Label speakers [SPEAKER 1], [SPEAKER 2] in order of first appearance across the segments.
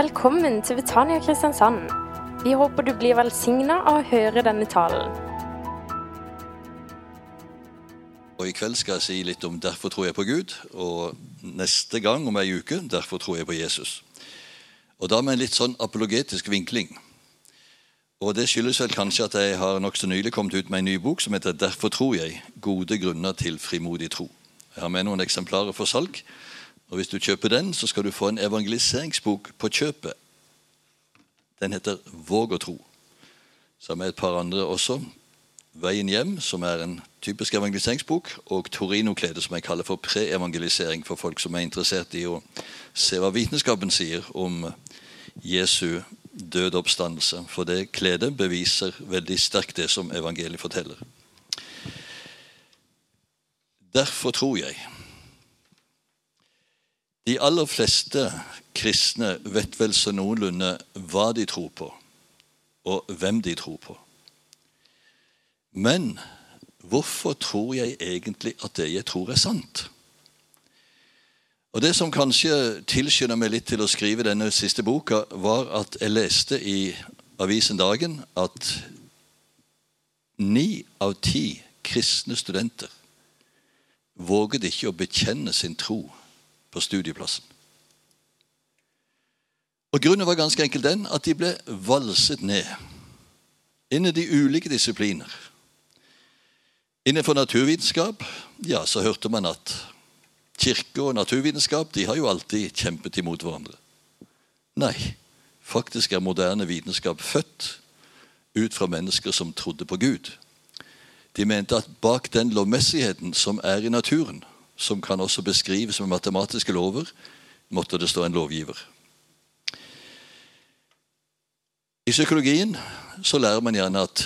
[SPEAKER 1] Velkommen til Betania Kristiansand. Vi håper du blir velsigna av å høre denne talen.
[SPEAKER 2] Og I kveld skal jeg si litt om 'Derfor tror jeg på Gud', og neste gang om ei uke 'Derfor tror jeg på Jesus'. Og Da med en litt sånn apologetisk vinkling. Og Det skyldes vel kanskje at jeg har nokså nylig kommet ut med en ny bok som heter 'Derfor tror jeg gode grunner til frimodig tro'. Jeg har med noen eksemplarer for salg. Og Hvis du kjøper den, så skal du få en evangeliseringsbok på kjøpet. Den heter 'Våg å tro'. Jeg med et par andre også. 'Veien hjem', som er en typisk evangeliseringsbok, og 'Torino-kledet', som jeg kaller for pre-evangelisering for folk som er interessert i å se hva vitenskapen sier om Jesu døde oppstandelse. For det kledet beviser veldig sterkt det som evangeliet forteller. Derfor tror jeg De aller fleste kristne vet vel så noenlunde hva de tror på, og hvem de tror på. Men hvorfor tror jeg egentlig at det jeg tror, er sant? Og Det som kanskje tilskynda meg litt til å skrive denne siste boka, var at jeg leste i avisen Dagen at ni av ti kristne studenter våget ikke å bekjenne sin tro på studieplassen. Og Grunnen var ganske enkelt den at de ble valset ned innen de ulike disipliner. Innenfor naturvitenskap ja, så hørte man at kirke og naturvitenskap de har jo alltid kjempet imot hverandre. Nei, faktisk er moderne vitenskap født ut fra mennesker som trodde på Gud. De mente at bak den lovmessigheten som er i naturen, som kan også beskrives med matematiske lover, måtte det stå en lovgiver. I psykologien så lærer man gjerne at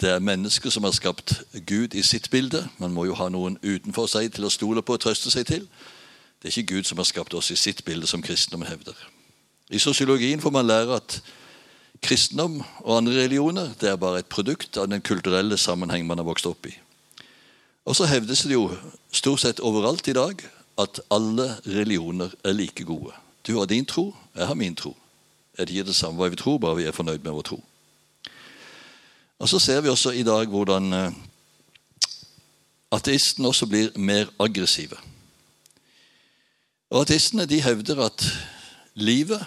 [SPEAKER 2] det er mennesker som har skapt Gud i sitt bilde. Man må jo ha noen utenfor seg til å stole på og trøste seg til. Det er ikke Gud som har skapt oss i sitt bilde, som kristendommen hevder. I sosiologien får man lære at kristendom og andre religioner det er bare et produkt av den kulturelle sammenheng man har vokst opp i. Og så hevdes det jo stort sett overalt i dag at alle religioner er like gode. Du har din tro, jeg har min tro. Er det ikke det samme hva vi tror, bare vi er fornøyd med vår tro? Og Så ser vi også i dag hvordan eh, ateistene også blir mer aggressive. Og Ateistene de hevder at livet,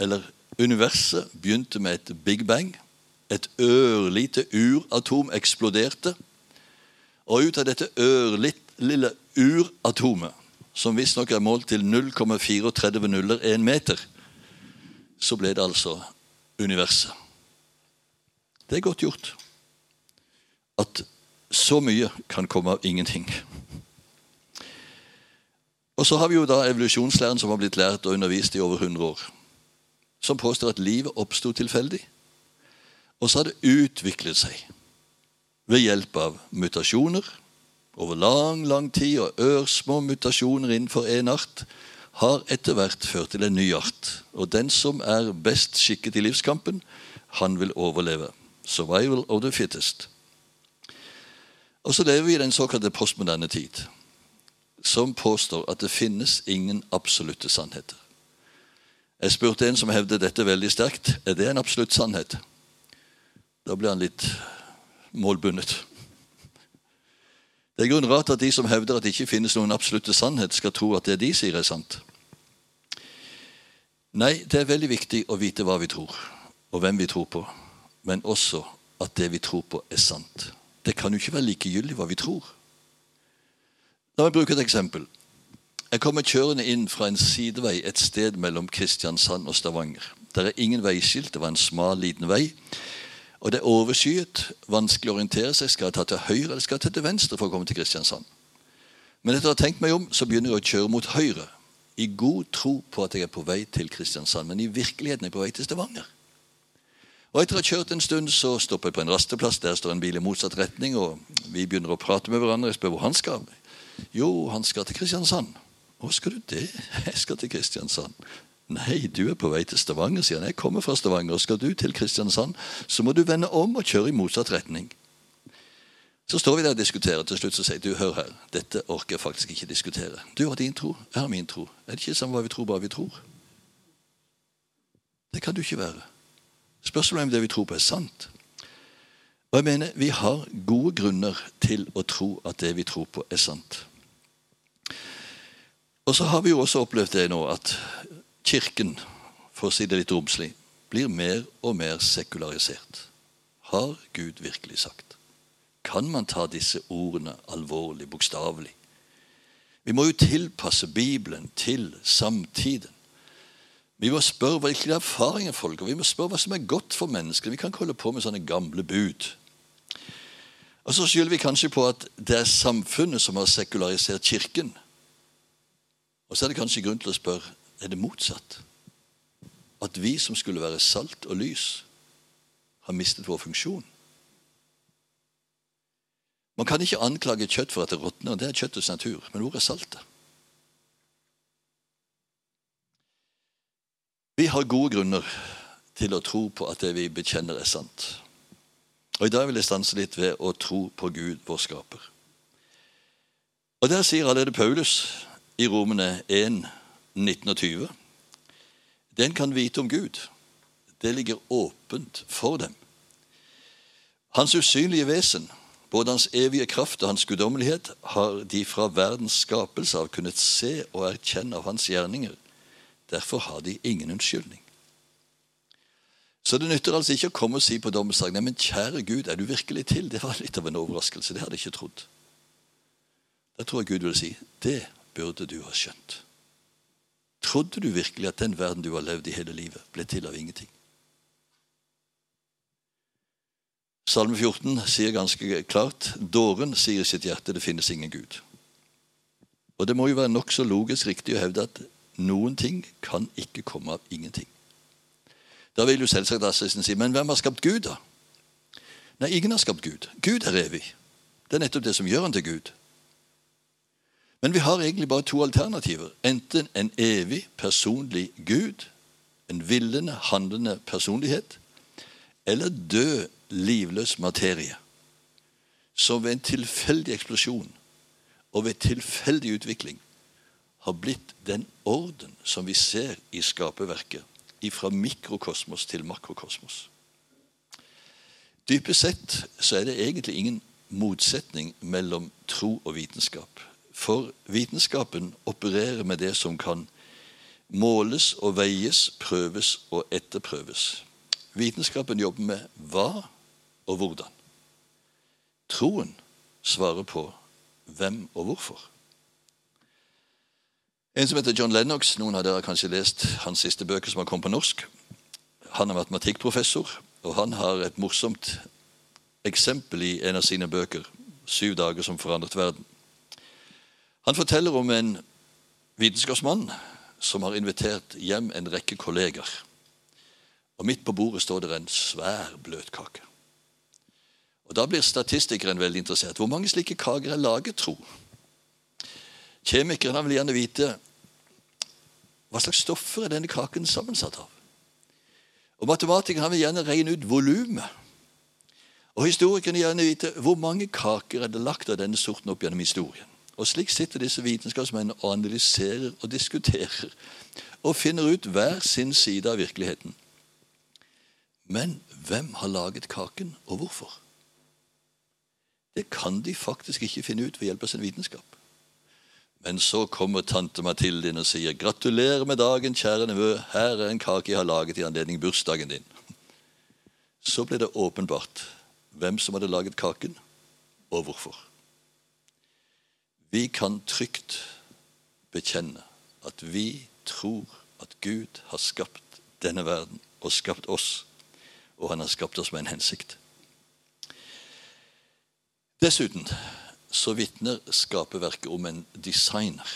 [SPEAKER 2] eller universet, begynte med et big bang. Et ørlite uratom eksploderte. Og ut av dette ørlille uratomet, som visstnok er målt til 0,34 nuller en meter, så ble det altså universet. Det er godt gjort. At så mye kan komme av ingenting. Og så har vi jo da evolusjonslæren som har blitt lært og undervist i over 100 år. Som påstår at livet oppsto tilfeldig. Og så har det utviklet seg ved hjelp av mutasjoner over lang, lang tid og ørsmå mutasjoner innenfor en art har etter hvert ført til en ny art. Og den som er best skikket i livskampen, han vil overleve. Survival of the fittest. Og så lever vi i den såkalte postmoderne tid, som påstår at det finnes ingen absolutte sannheter. Jeg spurte en som hevder dette veldig sterkt. Er det en absolutt sannhet? Da ble han litt målbundet. Det er grunn rart at de som hevder at det ikke finnes noen absolutte sannhet, skal tro at det de sier, er sant. Nei, det er veldig viktig å vite hva vi tror, og hvem vi tror på men også at det vi tror på, er sant. Det kan jo ikke være likegyldig hva vi tror. La meg bruke et eksempel. Jeg kommer kjørende inn fra en sidevei et sted mellom Kristiansand og Stavanger. Der er ingen veiskilt, det var en smal, liten vei. Og det er overskyet, vanskelig å orientere seg. Skal jeg ta til høyre eller skal jeg ta til venstre for å komme til Kristiansand? Men etter å ha tenkt meg om, så begynner jeg å kjøre mot høyre. I god tro på at jeg er på vei til Kristiansand, men i virkeligheten er jeg på vei til Stavanger. Og Etter å ha kjørt en stund så stopper jeg på en rasteplass. Der står en bil i motsatt retning. og Vi begynner å prate med hverandre. Jeg spør hvor han skal. Jo, han skal til Kristiansand. Hvor skal du det? Jeg skal til Kristiansand. Nei, du er på vei til Stavanger, sier han. Jeg kommer fra Stavanger. og Skal du til Kristiansand, så må du vende om og kjøre i motsatt retning. Så står vi der og diskuterer. Til slutt så sier du, hør her, dette orker jeg faktisk ikke diskutere. Du har din tro, jeg har min tro. Er det ikke samme hva vi tror, bare vi tror? Det kan du ikke være. Spørsmålet er om det vi tror på, er sant. Og jeg mener, Vi har gode grunner til å tro at det vi tror på, er sant. Og så har vi jo også opplevd det nå at Kirken, for å si det litt romslig, blir mer og mer sekularisert. Har Gud virkelig sagt? Kan man ta disse ordene alvorlig, bokstavelig? Vi må jo tilpasse Bibelen til samtiden. Vi må spørre hvilke erfaringer folk har. Vi må spørre hva som er godt for mennesker. Vi kan ikke holde på med sånne gamle bud. Og Så skylder vi kanskje på at det er samfunnet som har sekularisert Kirken. Og så er det kanskje grunn til å spørre er det motsatt. At vi som skulle være salt og lys, har mistet vår funksjon. Man kan ikke anklage kjøtt for at det råtner. Det er kjøttets natur. Men hvor er saltet? Vi har gode grunner til å tro på at det vi bekjenner, er sant. Og I dag vil jeg stanse litt ved å tro på Gud, vår skaper. Og Der sier allerede Paulus i Romene 1, 19 og 20 Den kan vite om Gud. Det ligger åpent for dem. Hans usynlige vesen, både hans evige kraft og hans guddommelighet, har de fra verdens skapelse av kunnet se og erkjenne av hans gjerninger Derfor har de ingen unnskyldning. Så det nytter altså ikke å komme og si på dommens Nei, men kjære Gud, er du virkelig til? Det var litt av en overraskelse. Det hadde jeg ikke trodd. Da tror jeg Gud vil si det burde du ha skjønt. Trodde du virkelig at den verden du har levd i hele livet, ble til av ingenting? Salme 14 sier ganske klart dåren sier i sitt hjerte det finnes ingen Gud. Og Det må jo være nokså logisk riktig å hevde at noen ting kan ikke komme av ingenting. Da vil jo selvsagt Assisen si men hvem har skapt Gud, da? Nei, ingen har skapt Gud. Gud er evig. Det er nettopp det som gjør han til Gud. Men vi har egentlig bare to alternativer. Enten en evig, personlig Gud, en villende, handlende personlighet, eller død, livløs materie, som ved en tilfeldig eksplosjon og ved tilfeldig utvikling har blitt den orden som vi ser i skaperverket, fra mikrokosmos til makrokosmos. Dypest sett så er det egentlig ingen motsetning mellom tro og vitenskap. For vitenskapen opererer med det som kan måles og veies, prøves og etterprøves. Vitenskapen jobber med hva og hvordan. Troen svarer på hvem og hvorfor. En som heter John Lennox, noen av dere har kanskje lest hans siste bøker som har kommet på norsk. Han er matematikkprofessor, og han har et morsomt eksempel i en av sine bøker, 'Syv dager som forandret verden'. Han forteller om en vitenskapsmann som har invitert hjem en rekke kolleger. Og Midt på bordet står det en svær bløtkake. Og Da blir statistikeren veldig interessert. Hvor mange slike kaker er laget, tro? Kjemikeren vil gjerne vite hva slags stoffer er denne kaken sammensatt av. Og Matematikeren vil gjerne regne ut volumet. Og historikeren vil gjerne vite hvor mange kaker er det lagt av denne sorten opp gjennom historien. Og Slik sitter disse vitenskapsmennene og analyserer og diskuterer og finner ut hver sin side av virkeligheten. Men hvem har laget kaken, og hvorfor? Det kan de faktisk ikke finne ut ved hjelp av sin vitenskap. Men så kommer tante Mathilde inn og sier 'Gratulerer med dagen, kjære nevø. Her er en kake jeg har laget i anledning bursdagen din.' Så ble det åpenbart hvem som hadde laget kaken, og hvorfor. Vi kan trygt bekjenne at vi tror at Gud har skapt denne verden og skapt oss, og han har skapt oss med en hensikt. Dessuten så vitner skaperverket om en designer.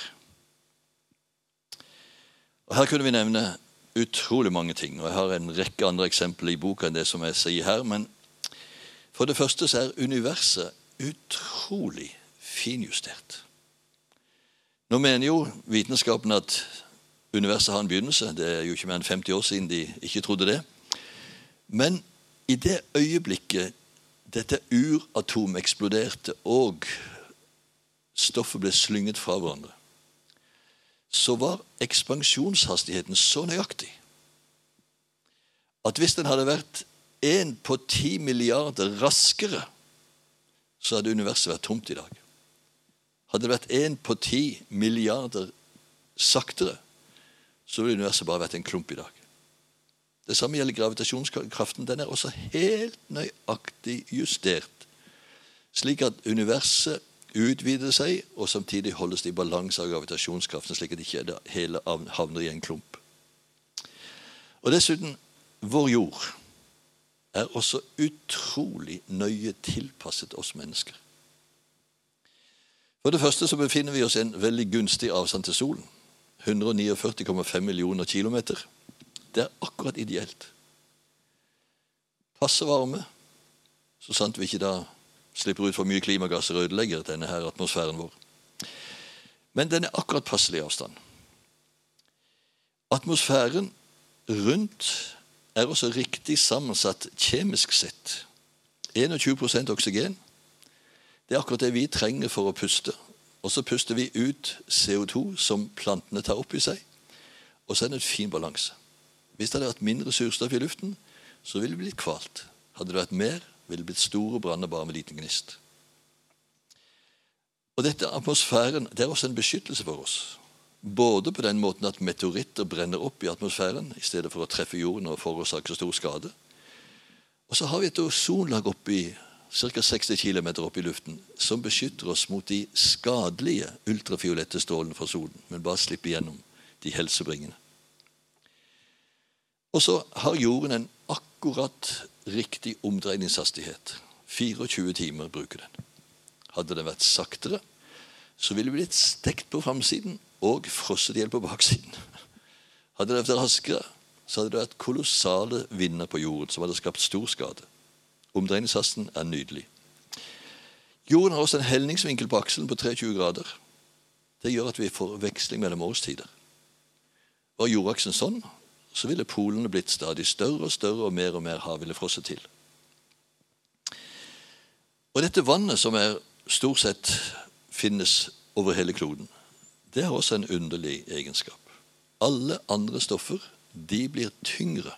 [SPEAKER 2] Og Her kunne vi nevne utrolig mange ting. og Jeg har en rekke andre eksempler i boka enn det som jeg sier her. Men for det første så er universet utrolig finjustert. Nå mener jo vitenskapen at universet har en begynnelse. Det er jo ikke mer enn 50 år siden de ikke trodde det. Men i det øyeblikket dette uratom eksploderte, og stoffet ble slynget fra hverandre, så var ekspansjonshastigheten så nøyaktig at hvis den hadde vært én på ti milliarder raskere, så hadde universet vært tomt i dag. Hadde det vært én på ti milliarder saktere, så ville universet bare vært en klump i dag. Det samme gjelder gravitasjonskraften. Den er også helt nøyaktig justert, slik at universet utvider seg, og samtidig holdes det i balanse av gravitasjonskraften, slik at ikke det hele havner i en klump. Og dessuten vår jord er også utrolig nøye tilpasset oss mennesker. For det første så befinner vi oss i en veldig gunstig avstand til solen. 149,5 millioner kilometer. Det er akkurat ideelt. Passe varme, så sant vi ikke da slipper ut for mye klimagasser og ødelegger denne her atmosfæren vår. Men den er akkurat passelig avstand. Atmosfæren rundt er også riktig sammensatt kjemisk sett. 21% oksygen. Det er akkurat det vi trenger for å puste. Og så puster vi ut CO2 som plantene tar opp i seg. Og så er det en fin balanse. Hvis det hadde vært mindre surstoff i luften, så ville det blitt kvalt. Hadde det vært mer, ville det blitt store branner bare med liten gnist. Og dette atmosfæren det er også en beskyttelse for oss. Både på den måten at meteoritter brenner opp i atmosfæren i stedet for å treffe jorden og forårsake så stor skade. Og så har vi et ozonlag oppi ca. 60 km opp i luften som beskytter oss mot de skadelige ultrafiolette strålene fra solen, men bare slipper gjennom de helsebringende. Og så har jorden en akkurat riktig omdreiningshastighet. 24 timer bruker den. Hadde den vært saktere, så ville det blitt stekt på framsiden og frosset i hjel på baksiden. Hadde det vært raskere, så hadde det vært kolossale vinder på jorden som hadde skapt stor skade. Omdreiningshasten er nydelig. Jorden har også en helningsvinkel på akselen på 23 grader. Det gjør at vi får veksling mellom årstider. Var jordaksen sånn, så ville polene blitt stadig større og større, og mer og mer hav ville frosset til. Og dette vannet, som er stort sett finnes over hele kloden, det har også en underlig egenskap. Alle andre stoffer de blir tyngre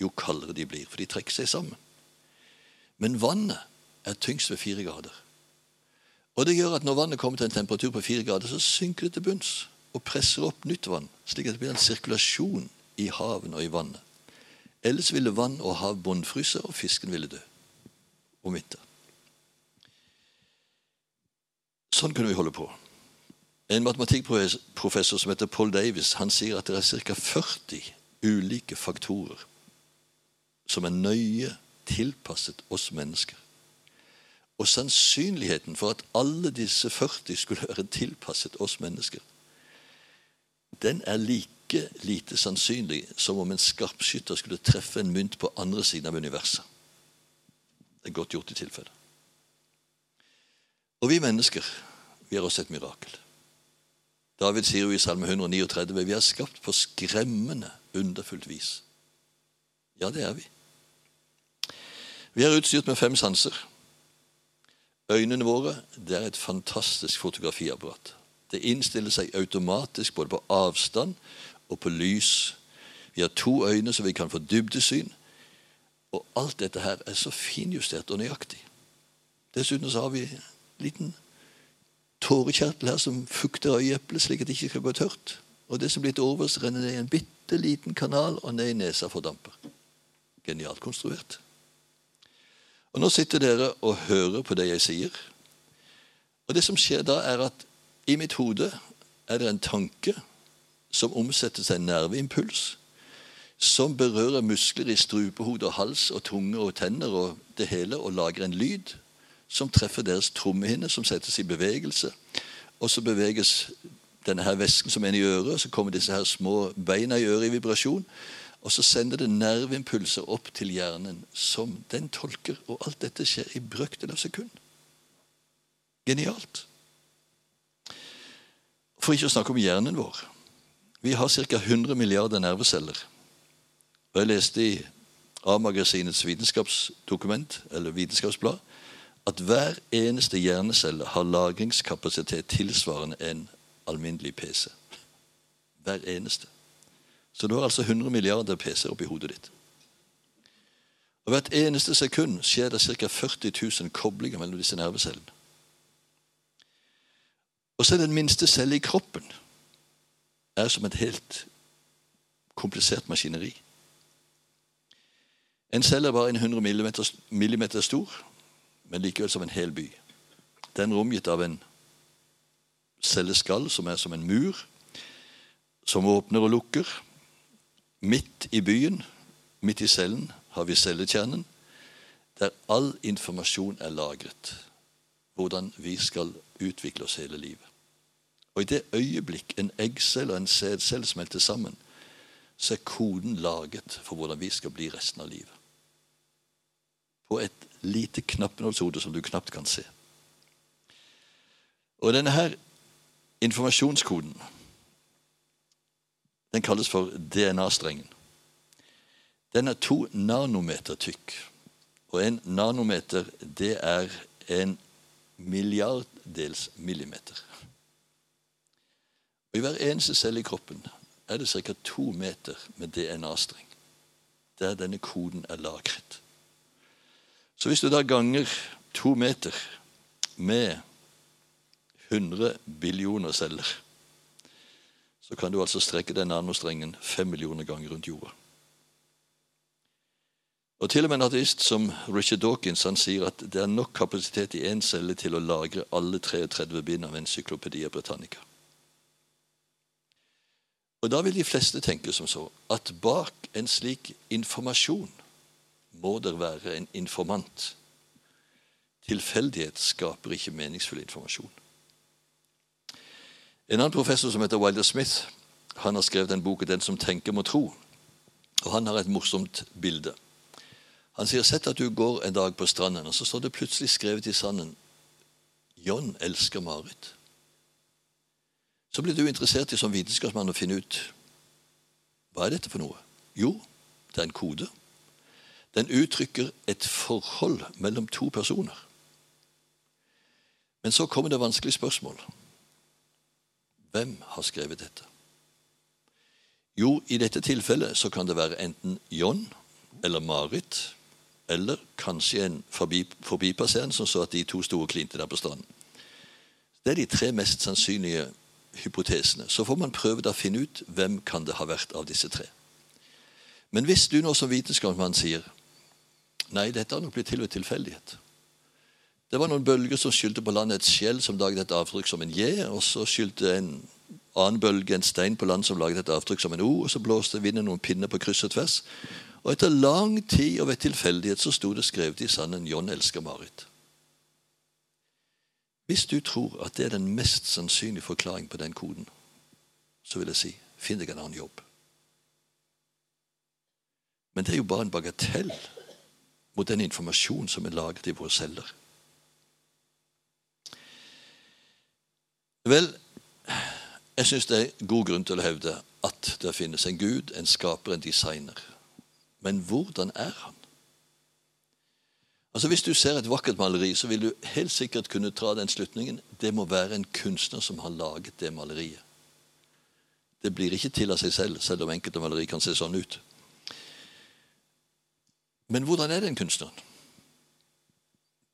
[SPEAKER 2] jo kaldere de blir, for de trekker seg sammen. Men vannet er tyngst ved fire grader. Og det gjør at når vannet kommer til en temperatur på fire grader, så synker det til bunns og presser opp nytt vann, slik at det blir en sirkulasjon i haven og i vannet. Ellers ville vann og hav bunnfryse, og fisken ville dø om vinteren. Sånn kunne vi holde på. En matematikkprofessor som heter Paul Davis, han sier at det er ca. 40 ulike faktorer som er nøye tilpasset oss mennesker. Og sannsynligheten for at alle disse 40 skulle være tilpasset oss mennesker, den er like lite sannsynlig som om en skarpskytter skulle treffe en mynt på andre siden av universet. Det er godt gjort i tilfelle. Og vi mennesker, vi har også et mirakel. David sier jo i Salme 139 vi er skapt på skremmende underfullt vis. Ja, det er vi. Vi er utstyrt med fem sanser. Øynene våre det er et fantastisk fotografiapparat. Det innstiller seg automatisk både på avstand og på lys. Vi har to øyne, så vi kan få dybdesyn. Og alt dette her er så finjustert og nøyaktig. Dessuten så har vi en liten tårekjertel her som fukter øyeeplet, slik at det ikke skal gå tørt. Og det som blir til overs, renner ned i en bitte liten kanal og ned i nesa for damper. Genialt konstruert. Og Nå sitter dere og hører på det jeg sier. Og det som skjer da, er at i mitt hode er det en tanke som omsetter seg nerveimpuls, som berører muskler i strupehode og hals og tunge og tenner og det hele, og lager en lyd som treffer deres trommehinne, som settes i bevegelse. Og så beveges denne her væsken som er i øret, så kommer disse her små beina i øret i vibrasjon. Og så sender det nerveimpulser opp til hjernen som den tolker. Og alt dette skjer i brøkdel av sekund. Genialt. For ikke å snakke om hjernen vår. Vi har ca. 100 milliarder nerveceller. Og Jeg leste i A-magasinets vitenskapsdokument, eller vitenskapsblad, at hver eneste hjernecelle har lagringskapasitet tilsvarende en alminnelig PC. Hver eneste. Så du har altså 100 milliarder PC-er oppi hodet ditt. Og Hvert eneste sekund skjer det ca. 40 000 koblinger mellom disse nervecellene. Og så den minste celle i kroppen er som et helt komplisert maskineri. En celle er bare en 100 millimeter, millimeter stor, men likevel som en hel by. Den er omgitt av en celleskall som er som en mur, som åpner og lukker. Midt i byen, midt i cellen, har vi cellekjernen, der all informasjon er lagret. Hvordan vi skal utvikle oss hele livet. Og i det øyeblikk en eggcelle og en sædcelle smelter sammen, så er koden laget for hvordan vi skal bli resten av livet. På et lite knappenålshode som du knapt kan se. Og denne her informasjonskoden den kalles for DNA-strengen. Den er to nanometer tykk. Og en nanometer, det er en milliarddels millimeter. Og I hver eneste celle i kroppen er det ca. to meter med DNA-streng, der denne koden er lagret. Så hvis du da ganger to meter med 100 billioner celler, så kan du altså strekke den nanostrengen fem millioner ganger rundt jorda. Og Til og med en ateist som Richard Dawkins han sier at det er nok kapasitet i én celle til å lagre alle 33 bind av Encyclopedia Britannica. Og Da vil de fleste tenke som så at bak en slik informasjon må det være en informant. Tilfeldighet skaper ikke meningsfull informasjon. En annen professor som heter Wilder Smith, han har skrevet en bok 'Den som tenker, må tro'. Og Han har et morsomt bilde. Han sier sett at du går en dag på stranden, og så står det plutselig skrevet i sanden 'John elsker Marit'. Så blir du interessert i som vitenskapsmann å finne ut hva er dette for noe. Jo, det er en kode. Den uttrykker et forhold mellom to personer. Men så kommer det vanskelige spørsmål. Hvem har skrevet dette? Jo, i dette tilfellet så kan det være enten John eller Marit eller kanskje en forbi, forbipasserende som så at de to sto og klinte der på stranden. Det er de tre mest sannsynlige hypotesene. Så får man prøve å finne ut hvem kan det ha vært av disse tre. Men hvis du nå som vitenskapsmann sier nei, dette har nok blitt til ved tilfeldighet Det var noen bølger som skyldte på landet et skjell som laget et avtrykk som en J, og så skyldte en annen bølge en stein på land som laget et avtrykk som en O, og så blåste vinden noen pinner på kryss og tvers. Og etter lang tid og ved tilfeldighet så sto det skrevet i sanden 'John elsker Marit'. Hvis du tror at det er den mest sannsynlige forklaring på den koden, så vil jeg si finn deg en annen jobb. Men det er jo bare en bagatell mot den informasjonen som er laget i våre celler. Vel, jeg syns det er god grunn til å hevde at det finnes en gud, en skaper, en designer. Men hvordan er han? Altså Hvis du ser et vakkert maleri, så vil du helt sikkert kunne ta den slutningen det må være en kunstner som har laget det maleriet. Det blir ikke til av seg selv, selv om enkelte maleri kan se sånn ut. Men hvordan er den kunstneren?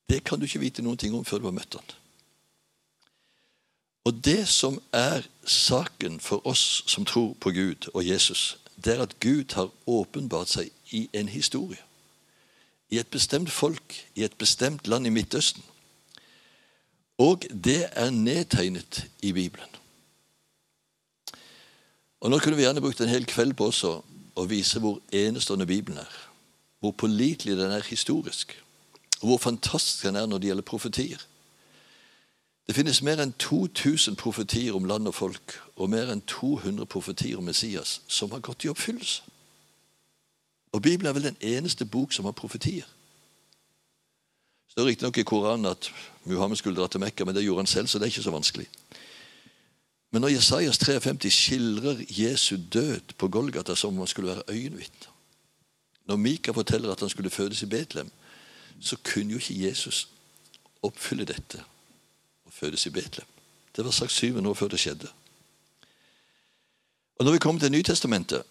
[SPEAKER 2] Det kan du ikke vite noen ting om før du har møtt han. Og det som er saken for oss som tror på Gud og Jesus, det er at Gud har åpenbart seg i en historie i et bestemt folk, i et bestemt land i Midtøsten. Og det er nedtegnet i Bibelen. Og Nå kunne vi gjerne brukt en hel kveld på også å vise hvor enestående Bibelen er. Hvor pålitelig den er historisk. Og hvor fantastisk den er når det gjelder profetier. Det finnes mer enn 2000 profetier om land og folk, og mer enn 200 profetier om Messias som har gått i oppfyllelse. Og Bibelen er vel den eneste bok som har profetier. Det står riktignok i Koranen at Muhammed skulle dra til Mekka, men det gjorde han selv, så det er ikke så vanskelig. Men når Jesajas 53 skildrer Jesu død på Golgata som om han skulle være øyenvitne Når Mika forteller at han skulle fødes i Betlehem, så kunne jo ikke Jesus oppfylle dette fødes i Betlehem. Det var sagt 700 år før det skjedde. Og Når vi kommer til Nytestamentet,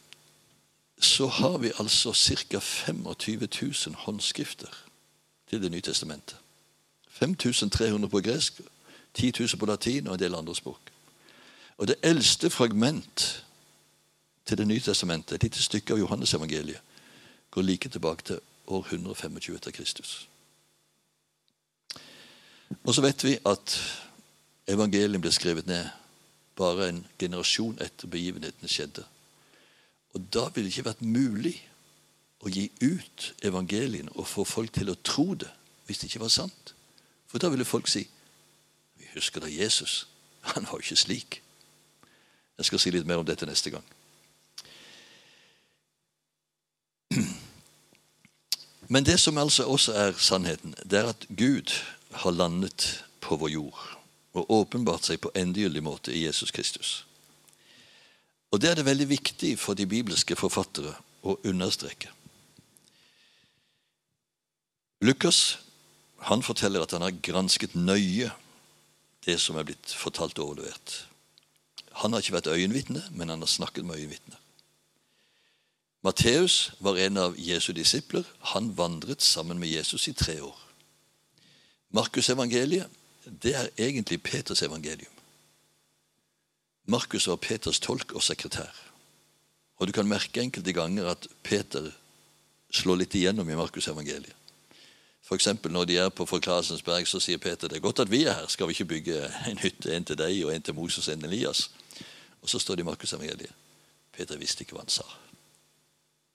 [SPEAKER 2] så har vi altså ca. 25 000 håndskrifter til Det nye testamentet. 5300 på gresk, 10 000 på latin og en del andre språk. Og det eldste fragment til Det nye testamentet, et lite stykke av Johannes-evangeliet, går like tilbake til år 125 etter Kristus. Og så vet vi at evangeliet ble skrevet ned bare en generasjon etter begivenhetene skjedde. Og da ville det ikke vært mulig å gi ut evangeliene og få folk til å tro det hvis det ikke var sant. For da ville folk si Vi husker da Jesus. Han var jo ikke slik. Jeg skal si litt mer om dette neste gang. Men det som altså også er sannheten, det er at Gud har landet på vår jord og åpenbart seg på endegyldig måte i Jesus Kristus. Og Det er det veldig viktig for de bibelske forfattere å understreke. Lukas han forteller at han har gransket nøye det som er blitt fortalt og overlevert. Han har ikke vært øyenvitne, men han har snakket med øyenvitner. Matteus var en av Jesu disipler. Han vandret sammen med Jesus i tre år. Markusevangeliet det er egentlig Peters evangelium. Markus var Peters tolk og sekretær. Og du kan merke enkelte ganger at Peter slår litt igjennom i Markusevangeliet. F.eks. når de er på Forklarelsens berg, så sier Peter det er godt at vi er her. Skal vi ikke bygge en hytte, en til deg og en til Moses og en Elias? Og så står det i Markusevangeliet. Peter visste ikke hva han sa.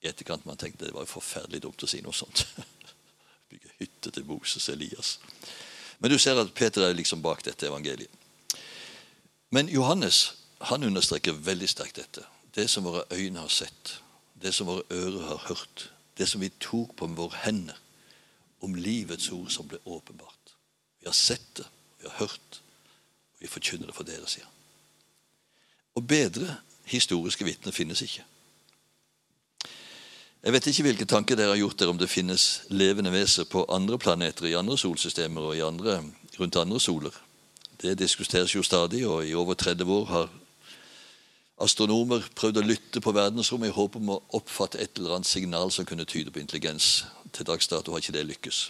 [SPEAKER 2] I etterkant man tenkte det var forferdelig dumt å si noe sånt. Bygge hytte til Moses Elias. Men du ser at Peter er liksom bak dette evangeliet. Men Johannes han understreker veldig sterkt dette. Det som våre øyne har sett, det som våre ører har hørt, det som vi tok på med våre hender, om livets ord som ble åpenbart. Vi har sett det, vi har hørt, og vi forkynner det for dere, sier han. Og bedre historiske vitner finnes ikke. Jeg vet ikke hvilke tanker dere har gjort dere om det finnes levende veser på andre planeter, i andre solsystemer og andre, rundt andre soler. Det diskuteres jo stadig, og i over 30 år har astronomer prøvd å lytte på verdensrommet i håp om å oppfatte et eller annet signal som kunne tyde på intelligens. Til dags dato har ikke det lykkes.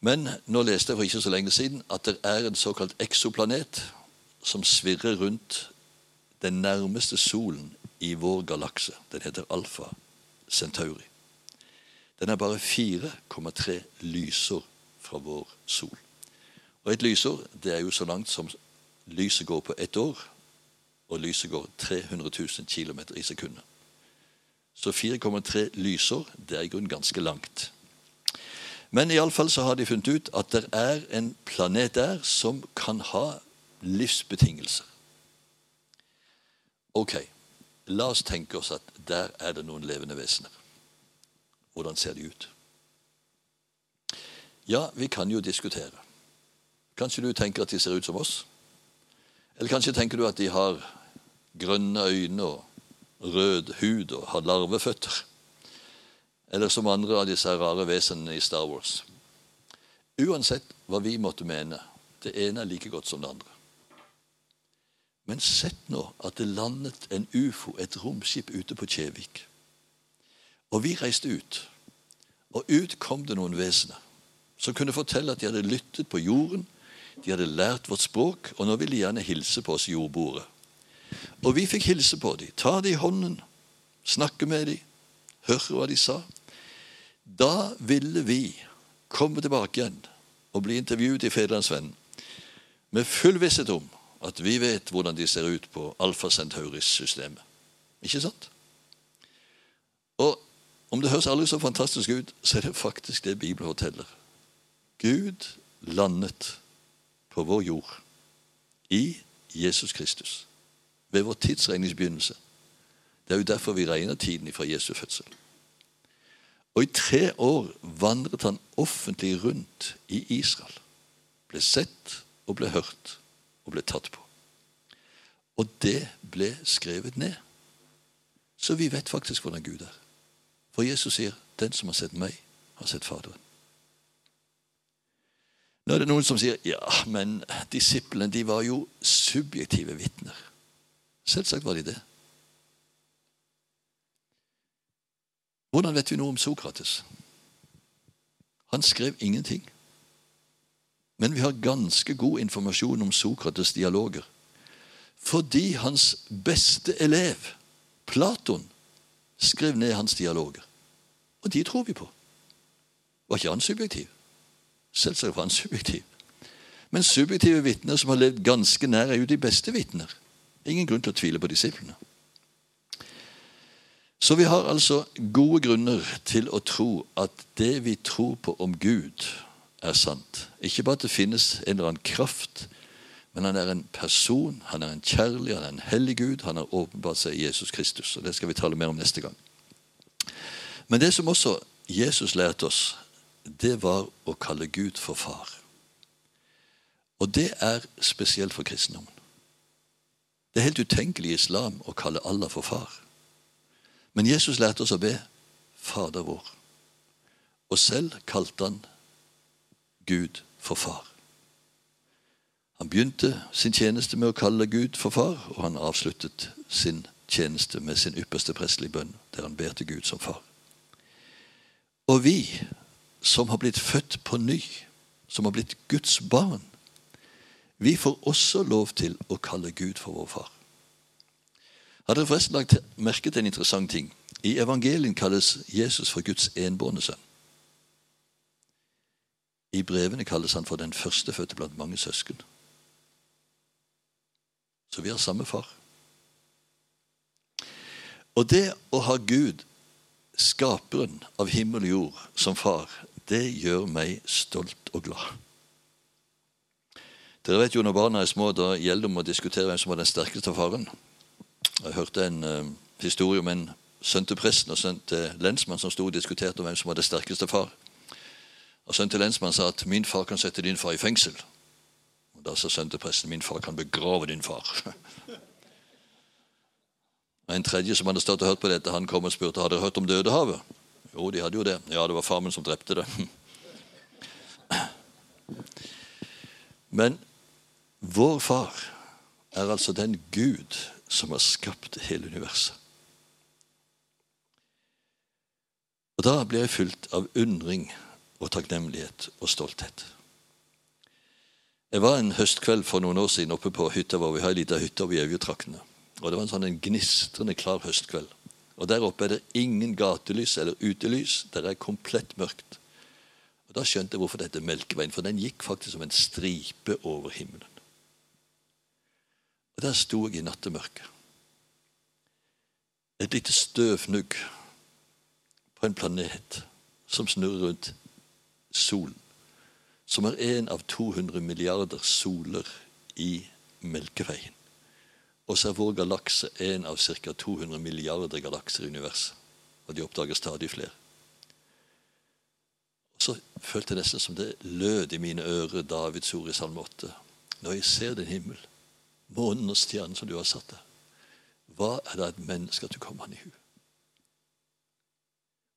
[SPEAKER 2] Men nå leste jeg for ikke så lenge siden at det er en såkalt eksoplanet som svirrer rundt den nærmeste solen i vår galakse. Den heter Alfa Centauri. Den er bare 4,3 lysår fra vår sol. Og et lysår det er jo så langt som lyset går på ett år, og lyset går 300 000 km i sekundet. Så 4,3 lysår det er i grunnen ganske langt. Men iallfall så har de funnet ut at det er en planet der som kan ha livsbetingelser. Ok, la oss tenke oss at der er det noen levende vesener. Hvordan ser de ut? Ja, vi kan jo diskutere. Kanskje du tenker at de ser ut som oss? Eller kanskje tenker du at de har grønne øyne og rød hud og har larveføtter? Eller som andre av disse rare vesenene i Star Wars. Uansett hva vi måtte mene, det ene er like godt som det andre. Men sett nå at det landet en ufo, et romskip, ute på Kjevik. Og vi reiste ut. Og ut kom det noen vesener som kunne fortelle at de hadde lyttet på jorden de hadde lært vårt språk, og nå ville de gjerne hilse på oss jordboere. Og vi fikk hilse på dem, ta dem i hånden, snakke med dem, høre hva de sa. Da ville vi komme tilbake igjen og bli intervjuet i Federlandsvennen med full visshet om at vi vet hvordan de ser ut på Alfa Centauris-systemet. Ikke sant? Og om det høres aldri så fantastisk ut, så er det faktisk det Bibelen forteller. Gud landet på vår jord i Jesus Kristus. Ved vår tidsregningsbegynnelse. Det er jo derfor vi regner tiden fra Jesu fødsel. Og i tre år vandret han offentlig rundt i Israel. Ble sett og ble hørt og ble tatt på. Og det ble skrevet ned. Så vi vet faktisk hvordan Gud er. For Jesus sier 'Den som har sett meg, har sett Faderen'. Nå er det noen som sier ja, men disiplene de var jo subjektive vitner. Selvsagt var de det. Hvordan vet vi noe om Sokrates? Han skrev ingenting. Men vi har ganske god informasjon om Sokrates' dialoger. Fordi hans beste elev, Platon, skrev ned hans dialoger. Og de tror vi på. Var ikke han subjektiv? Selvsagt var han subjektiv. Men subjektive vitner som har levd ganske nær, er jo de beste vitner. Ingen grunn til å tvile på disiplene. Så vi har altså gode grunner til å tro at det vi tror på om Gud, er sant. Ikke bare at det finnes en eller annen kraft, men han er en person, han er en kjærlig, han er en hellig Gud. Han har åpenbart seg i Jesus Kristus. og Det skal vi tale mer om neste gang. Men det som også Jesus lærte oss, det var å kalle Gud for far. Og det er spesielt for kristendommen. Det er helt utenkelig i islam å kalle Allah for far. Men Jesus lærte oss å be Fader vår. Og selv kalte han Gud for far. Han begynte sin tjeneste med å kalle Gud for far, og han avsluttet sin tjeneste med sin ypperste prestelige bønn, der han ber til Gud som far. Og vi som har blitt født på ny, som har blitt Guds barn, vi får også lov til å kalle Gud for vår far. Har dere forresten lagt merke til en interessant ting? I evangelien kalles Jesus for Guds enbårne sønn. I brevene kalles han for den førstefødte blant mange søsken. Så vi har samme far. Og det å ha Gud, skaperen av himmel og jord, som far, det gjør meg stolt og glad. Dere vet jo Når barna er små, da gjelder det om å diskutere hvem som var den sterkeste av faren. Jeg hørte en uh, historie om en sønn til presten og sønn til lensmann som sto og diskuterte om hvem som var den sterkeste far. Og Sønnen til lensmannen sa at 'min far kan sette din far i fengsel'. Og Da sa sønnen presten 'min far kan begrave din far'. En tredje som hadde stått og hørt på dette, han kom og spurte hadde dere hørt om Dødehavet. Jo, de hadde jo det. Ja, det var far min som drepte det. Men vår far er altså den Gud som har skapt hele universet. Og Da blir jeg fylt av undring og takknemlighet og stolthet. Jeg var en høstkveld for noen år siden oppe på hytta vår. Vi har ei lita hytte over i Evjetraktene. Og Det var en sånn en gnistrende klar høstkveld. Og Der oppe er det ingen gatelys eller utelys. Der er komplett mørkt. Og Da skjønte jeg hvorfor dette Melkeveien, for den gikk faktisk som en stripe over himmelen. Og Der sto jeg i nattemørket. Et lite støvnugg på en planet som snurrer rundt solen. Som er en av 200 milliarder soler i Melkeveien. Og så er vår galakse en av ca. 200 milliarder galakser i universet. Og de oppdager stadig flere. Og Så følte jeg nesten som det lød i mine ører Davids ord i Salme 8. Når jeg ser din himmel, månen og stjernen som du har satt der, hva er det et menneske at du kommer han i hu?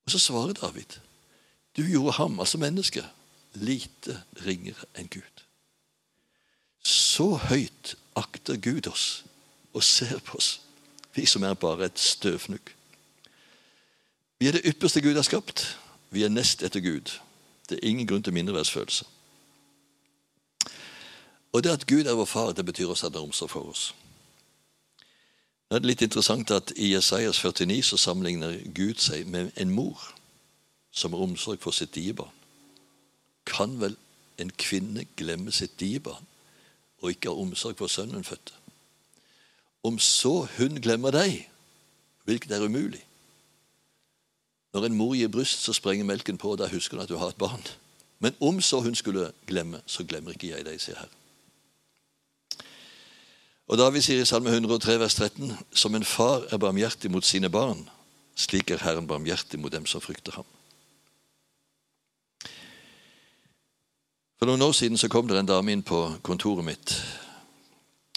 [SPEAKER 2] Og så svarer David. Du gjorde ham, altså mennesket, lite ringere enn Gud. Så høyt akter Gud oss og ser på oss, vi som er bare et støvnugg. Vi er det ypperste Gud har skapt. Vi er nest etter Gud. Det er ingen grunn til mindreverdsfølelse. Og det at Gud er vår far, det betyr også at han har omsorg for oss. Det er litt interessant at I Jesajas 49 så sammenligner Gud seg med en mor som har omsorg for sitt diebarn. Kan vel en kvinne glemme sitt diebarn og ikke ha omsorg for sønnen hun fødte? Om så hun glemmer deg, hvilket er umulig Når en mor gir bryst, så sprenger melken på, og da husker hun at du har et barn. Men om så hun skulle glemme, så glemmer ikke jeg deg, sier Herren. Og da vi sier i Salme 103, vers 13.: Som en far er barmhjertig mot sine barn, slik er Herren barmhjertig mot dem som frykter ham. For noen år siden så kom det en dame inn på kontoret mitt.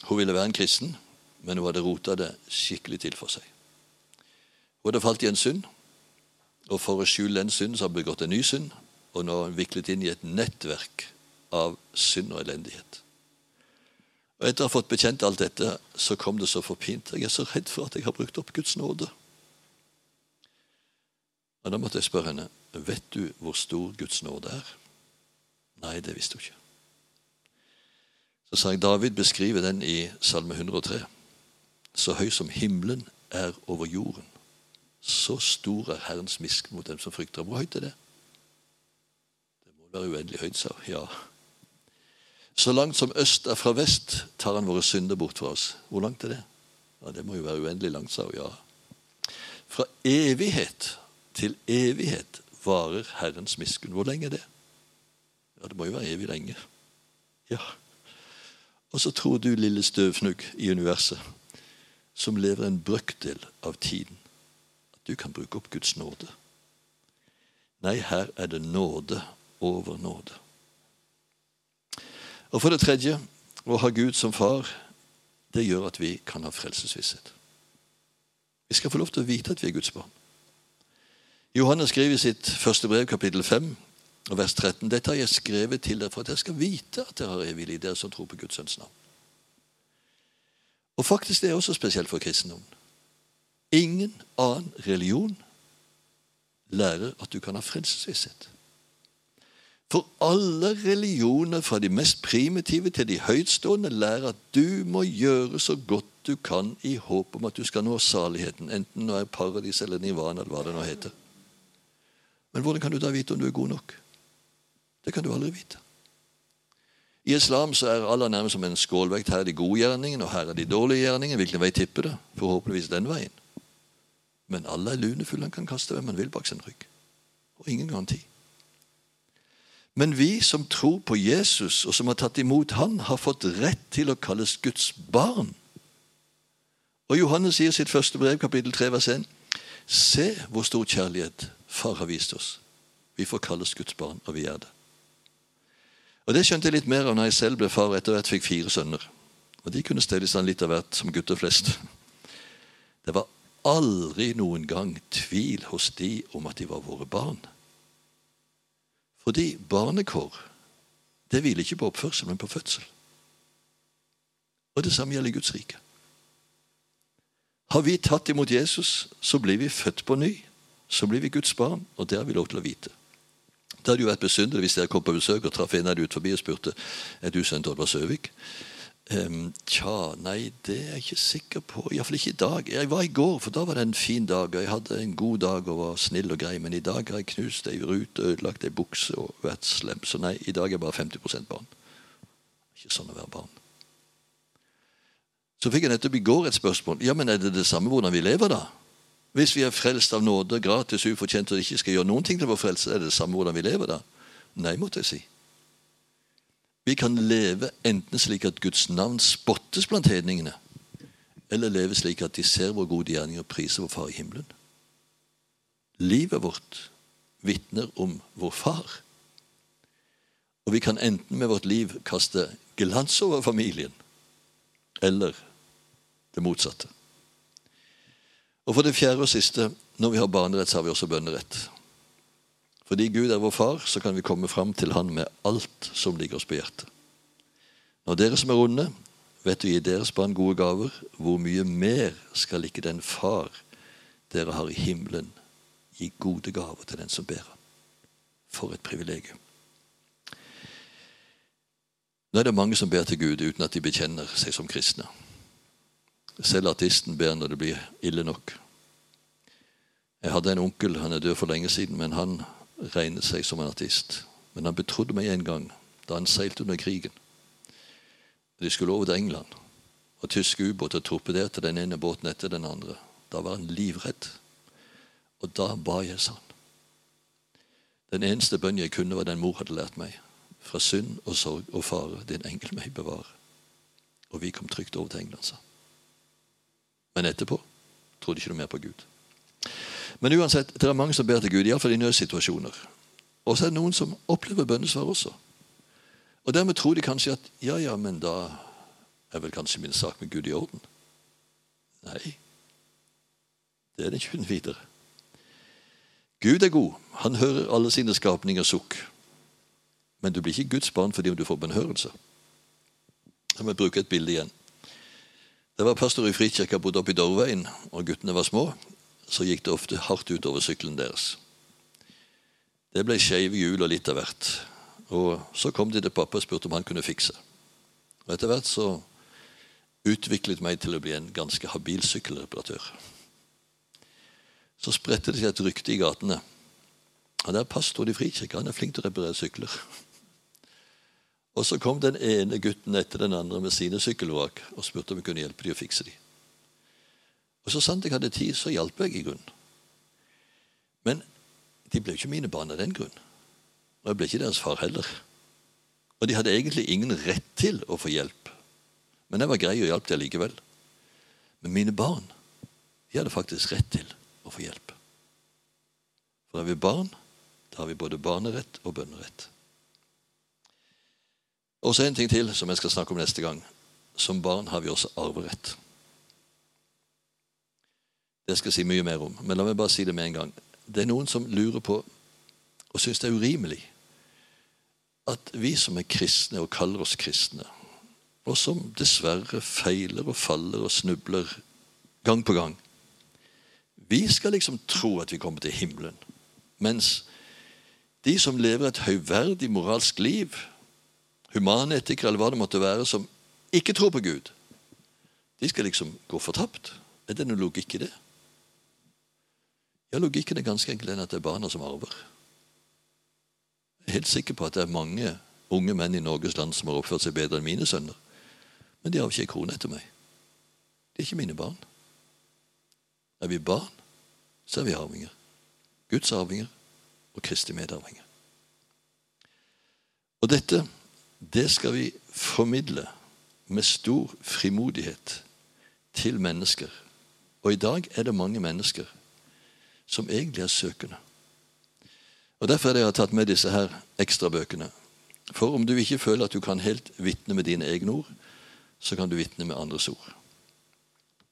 [SPEAKER 2] Hun ville være en kristen, men hun hadde rota det skikkelig til for seg. Hun hadde falt i en synd, og for å skjule den synden så har hun begått en ny synd, og nå viklet inn i et nettverk av synd og elendighet. Og Etter å ha fått bekjent alt dette, så kom det så forpint. Jeg er så redd for at jeg har brukt opp Guds nåde. Og Da måtte jeg spørre henne vet du hvor stor Guds nåde er. Nei, det visste hun ikke. Så sa jeg David beskriver den i Salme 103. Så høy som himmelen er over jorden, så stor er Herrens misken mot dem som frykter. Hvor høyt er det? Det må være uendelig høyt, sa hun. Ja. Så langt som øst er fra vest, tar han våre synder bort fra oss. Hvor langt er det? Ja, Det må jo være uendelig langt, sa hun. Ja. Fra evighet til evighet varer Herrens miskunn. Hvor lenge er det? Ja, Det må jo være evig lenge. Ja. Og så tror du, lille støvfnugg i universet, som lever en brøkdel av tiden, at du kan bruke opp Guds nåde. Nei, her er det nåde over nåde. Og for det tredje, å ha Gud som far, det gjør at vi kan ha frelsesvisshet. Vi skal få lov til å vite at vi er Guds barn. Johannes skriver i sitt første brev, kapittel 5, og vers 13.: Dette har jeg skrevet til dere for at dere skal vite at dere har evig liv, dere som tror på Guds sønns navn. Og faktisk det er også spesielt for kristendommen. Ingen annen religion lærer at du kan ha frelsesvisshet. For alle religioner, fra de mest primitive til de høytstående, lærer at du må gjøre så godt du kan i håp om at du skal nå saligheten, enten det er paradis eller nirvana eller hva det nå heter. Men hvordan kan du da vite om du er god nok? Det kan du aldri vite. I islam så er Allah nærmest som en skålvekt. Her er de gode gjerningene, og her er de dårlige gjerningene. Hvilken vei tipper det? Forhåpentligvis den veien. Men alle er lunefulle. Han kan kaste hvem han vil bak sin rygg. Og ingen garanti. Men vi som tror på Jesus, og som har tatt imot Han, har fått rett til å kalles Guds barn. Og Johannes sier sitt første brev, kapittel 3, vers 1. Se hvor stor kjærlighet Far har vist oss. Vi får kalles Guds barn, og vi er det. Og Det skjønte jeg litt mer av når jeg selv ble far og etter hvert fikk fire sønner. Og De kunne stelle i stand litt av hvert som gutter flest. Det var aldri noen gang tvil hos de om at de var våre barn. Fordi barnekår det hviler ikke på oppførsel, men på fødsel. Og det samme gjelder Guds rike. Har vi tatt imot Jesus, så blir vi født på ny. Så blir vi Guds barn, og det har vi lov til å vite. Det hadde jo vært besynderlig hvis dere kom på besøk og traff en av dem ut forbi og spurte er du sønnen til Oddvar Søvik. Um, tja, nei, det er jeg ikke sikker på. Iallfall ikke i dag. Jeg var i går, for da var det en fin dag. og Jeg hadde en god dag og var snill og grei. Men i dag har jeg knust ei rute, ødelagt ei bukse og vært slem. Så nei, i dag er jeg bare 50% barn. Ikke sånn å være barn. Så fikk jeg nettopp i går et spørsmål. Ja, men er det det samme hvordan vi lever, da? Hvis vi er frelst av nåde, gratis, ufortjent, og ikke skal gjøre noen ting til vår frelse, er det det samme hvordan vi lever da? Nei, måtte jeg si. Vi kan leve enten slik at Guds navn spottes blant hedningene, eller leve slik at de ser vår gode gjerning og priser vår Far i himmelen. Livet vårt vitner om vår Far. Og vi kan enten med vårt liv kaste glans over familien, eller det motsatte. Og for det fjerde og siste når vi har barnerett, så har vi også bønnerett. Fordi Gud er vår far, så kan vi komme fram til Han med alt som ligger oss på hjertet. Når dere som er onde, vet du gi deres barn gode gaver, hvor mye mer skal ikke den far dere har i himmelen, gi gode gaver til den som ber ham? For et privilegium. Nå er det mange som ber til Gud uten at de bekjenner seg som kristne. Selv artisten ber når det blir ille nok. Jeg hadde en onkel, han er død for lenge siden, men han regnet seg som en artist. Men han betrodde meg en gang da han seilte under krigen. De skulle over til England, og tyske ubåter torpederte den ene båten etter den andre. Da var han livredd. Og da ba jeg sånn. Den eneste bønnen jeg kunne, var den mor hadde lært meg. Fra synd og sorg og fare, din engel meg bevare. Og vi kom trygt over til England, sa Men etterpå trodde ikke du mer på Gud. Men uansett, det er mange som ber til Gud, iallfall i nødsituasjoner. Og så er det noen som opplever bønnesvar også. Og dermed tror de kanskje at ja, ja, men da er vel kanskje min sak med Gud i orden. Nei, det er den ikke uten videre. Gud er god. Han hører alle sine skapninger sukk. Men du blir ikke Guds barn fordi du får bønnhørelse. Jeg må bruke et bilde igjen. Det var pastor i Frikirka bodde oppe i Dorveien, og guttene var små. Så gikk det ofte hardt utover sykkelen deres. Det ble skeive hjul og litt av hvert. Og så kom de til pappa og spurte om han kunne fikse. Og etter hvert så utviklet meg til å bli en ganske habil sykkelreparatør. Så spredte det seg et rykte i gatene. Og er pastor i Frikirka. Han er flink til å reparere sykler. Og så kom den ene gutten etter den andre med sine sykkelvrak og spurte om vi kunne hjelpe dem å fikse dem. Og så sant jeg hadde tid, så hjalp jeg i grunnen. Men de ble ikke mine barn av den grunn. Og jeg ble ikke deres far heller. Og de hadde egentlig ingen rett til å få hjelp. Men jeg var grei og hjalp dem likevel. Men mine barn de hadde faktisk rett til å få hjelp. For er vi barn, da har vi både barnerett og bønnerett. Og så en ting til som jeg skal snakke om neste gang. Som barn har vi også arverett. Det skal jeg si mye mer om, men la meg bare si det med en gang. Det er noen som lurer på og syns det er urimelig at vi som er kristne og kaller oss kristne, og som dessverre feiler og faller og snubler gang på gang Vi skal liksom tro at vi kommer til himmelen, mens de som lever et høyverdig moralsk liv, humanetikere eller hva det måtte være, som ikke tror på Gud, de skal liksom gå fortapt. Er det noe logikk i det? Ja, Logikken er ganske enkel den at det er barna som arver. Jeg er helt sikker på at det er mange unge menn i Norges land som har oppført seg bedre enn mine sønner. Men de har ikke ei krone etter meg. De er ikke mine barn. Er vi barn, så er vi arvinger. Guds arvinger og Kristi medarvinger. Og dette, det skal vi formidle med stor frimodighet til mennesker. Og i dag er det mange mennesker som egentlig er søkende. Og Derfor er det jeg har tatt med disse her ekstrabøkene. For om du ikke føler at du kan helt vitne med dine egne ord, så kan du vitne med andres ord.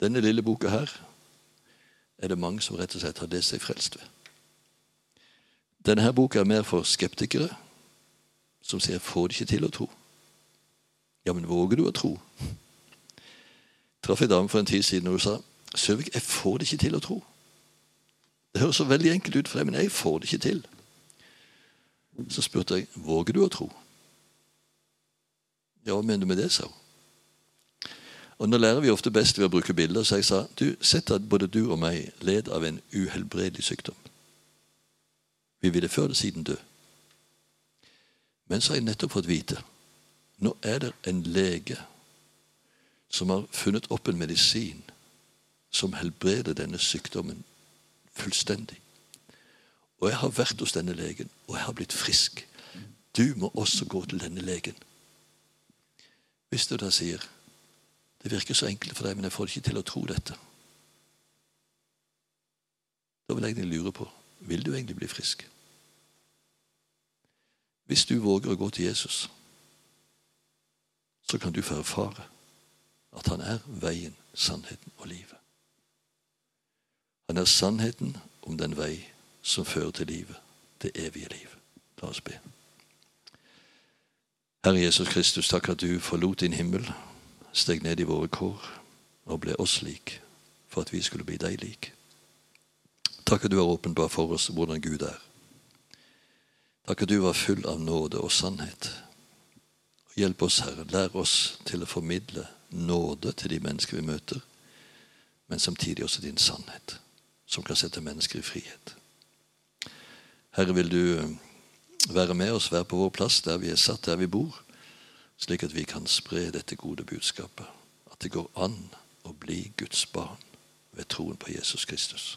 [SPEAKER 2] Denne lille boka her er det mange som rett og slett har det seg frelst ved. Denne her boka er mer for skeptikere som sier 'får det ikke til å tro'. Ja, men våger du å tro? Traff en dame for en tid siden og hun sa 'Søvik, jeg får det ikke til å tro'. Det høres så veldig enkelt ut for deg, men jeg får det ikke til. Så spurte jeg våger du å tro. Ja, hva mener du med det, sa hun. Og Nå lærer vi ofte best ved å bruke bilder, så jeg sa du, sett at både du og meg led av en uhelbredelig sykdom. Vi ville før eller siden dø. Men så har jeg nettopp fått vite nå er det en lege som har funnet opp en medisin som helbreder denne sykdommen fullstendig. Og jeg har vært hos denne legen, og jeg har blitt frisk. Du må også gå til denne legen. Hvis du da sier det virker så enkelt for deg, men jeg får ikke til å tro dette. Da vil jeg egentlig lure på vil du egentlig bli frisk. Hvis du våger å gå til Jesus, så kan du få erfare at han er veien, sannheten og livet. Han er sannheten om den vei som fører til livet, det evige liv. La oss be. Herre Jesus Kristus, takk at du forlot din himmel, steg ned i våre kår og ble oss lik for at vi skulle bli deg lik. Takk at du har åpenbart for oss hvordan Gud er. Takk at du var full av nåde og sannhet. Hjelp oss, Herre. Lær oss til å formidle nåde til de mennesker vi møter, men samtidig også din sannhet som kan sette mennesker i frihet. Herre, vil du eh, være med oss, være på vår plass der vi er satt, der vi bor, slik at vi kan spre dette gode budskapet. At det går an å bli Guds barn ved troen på Jesus Kristus.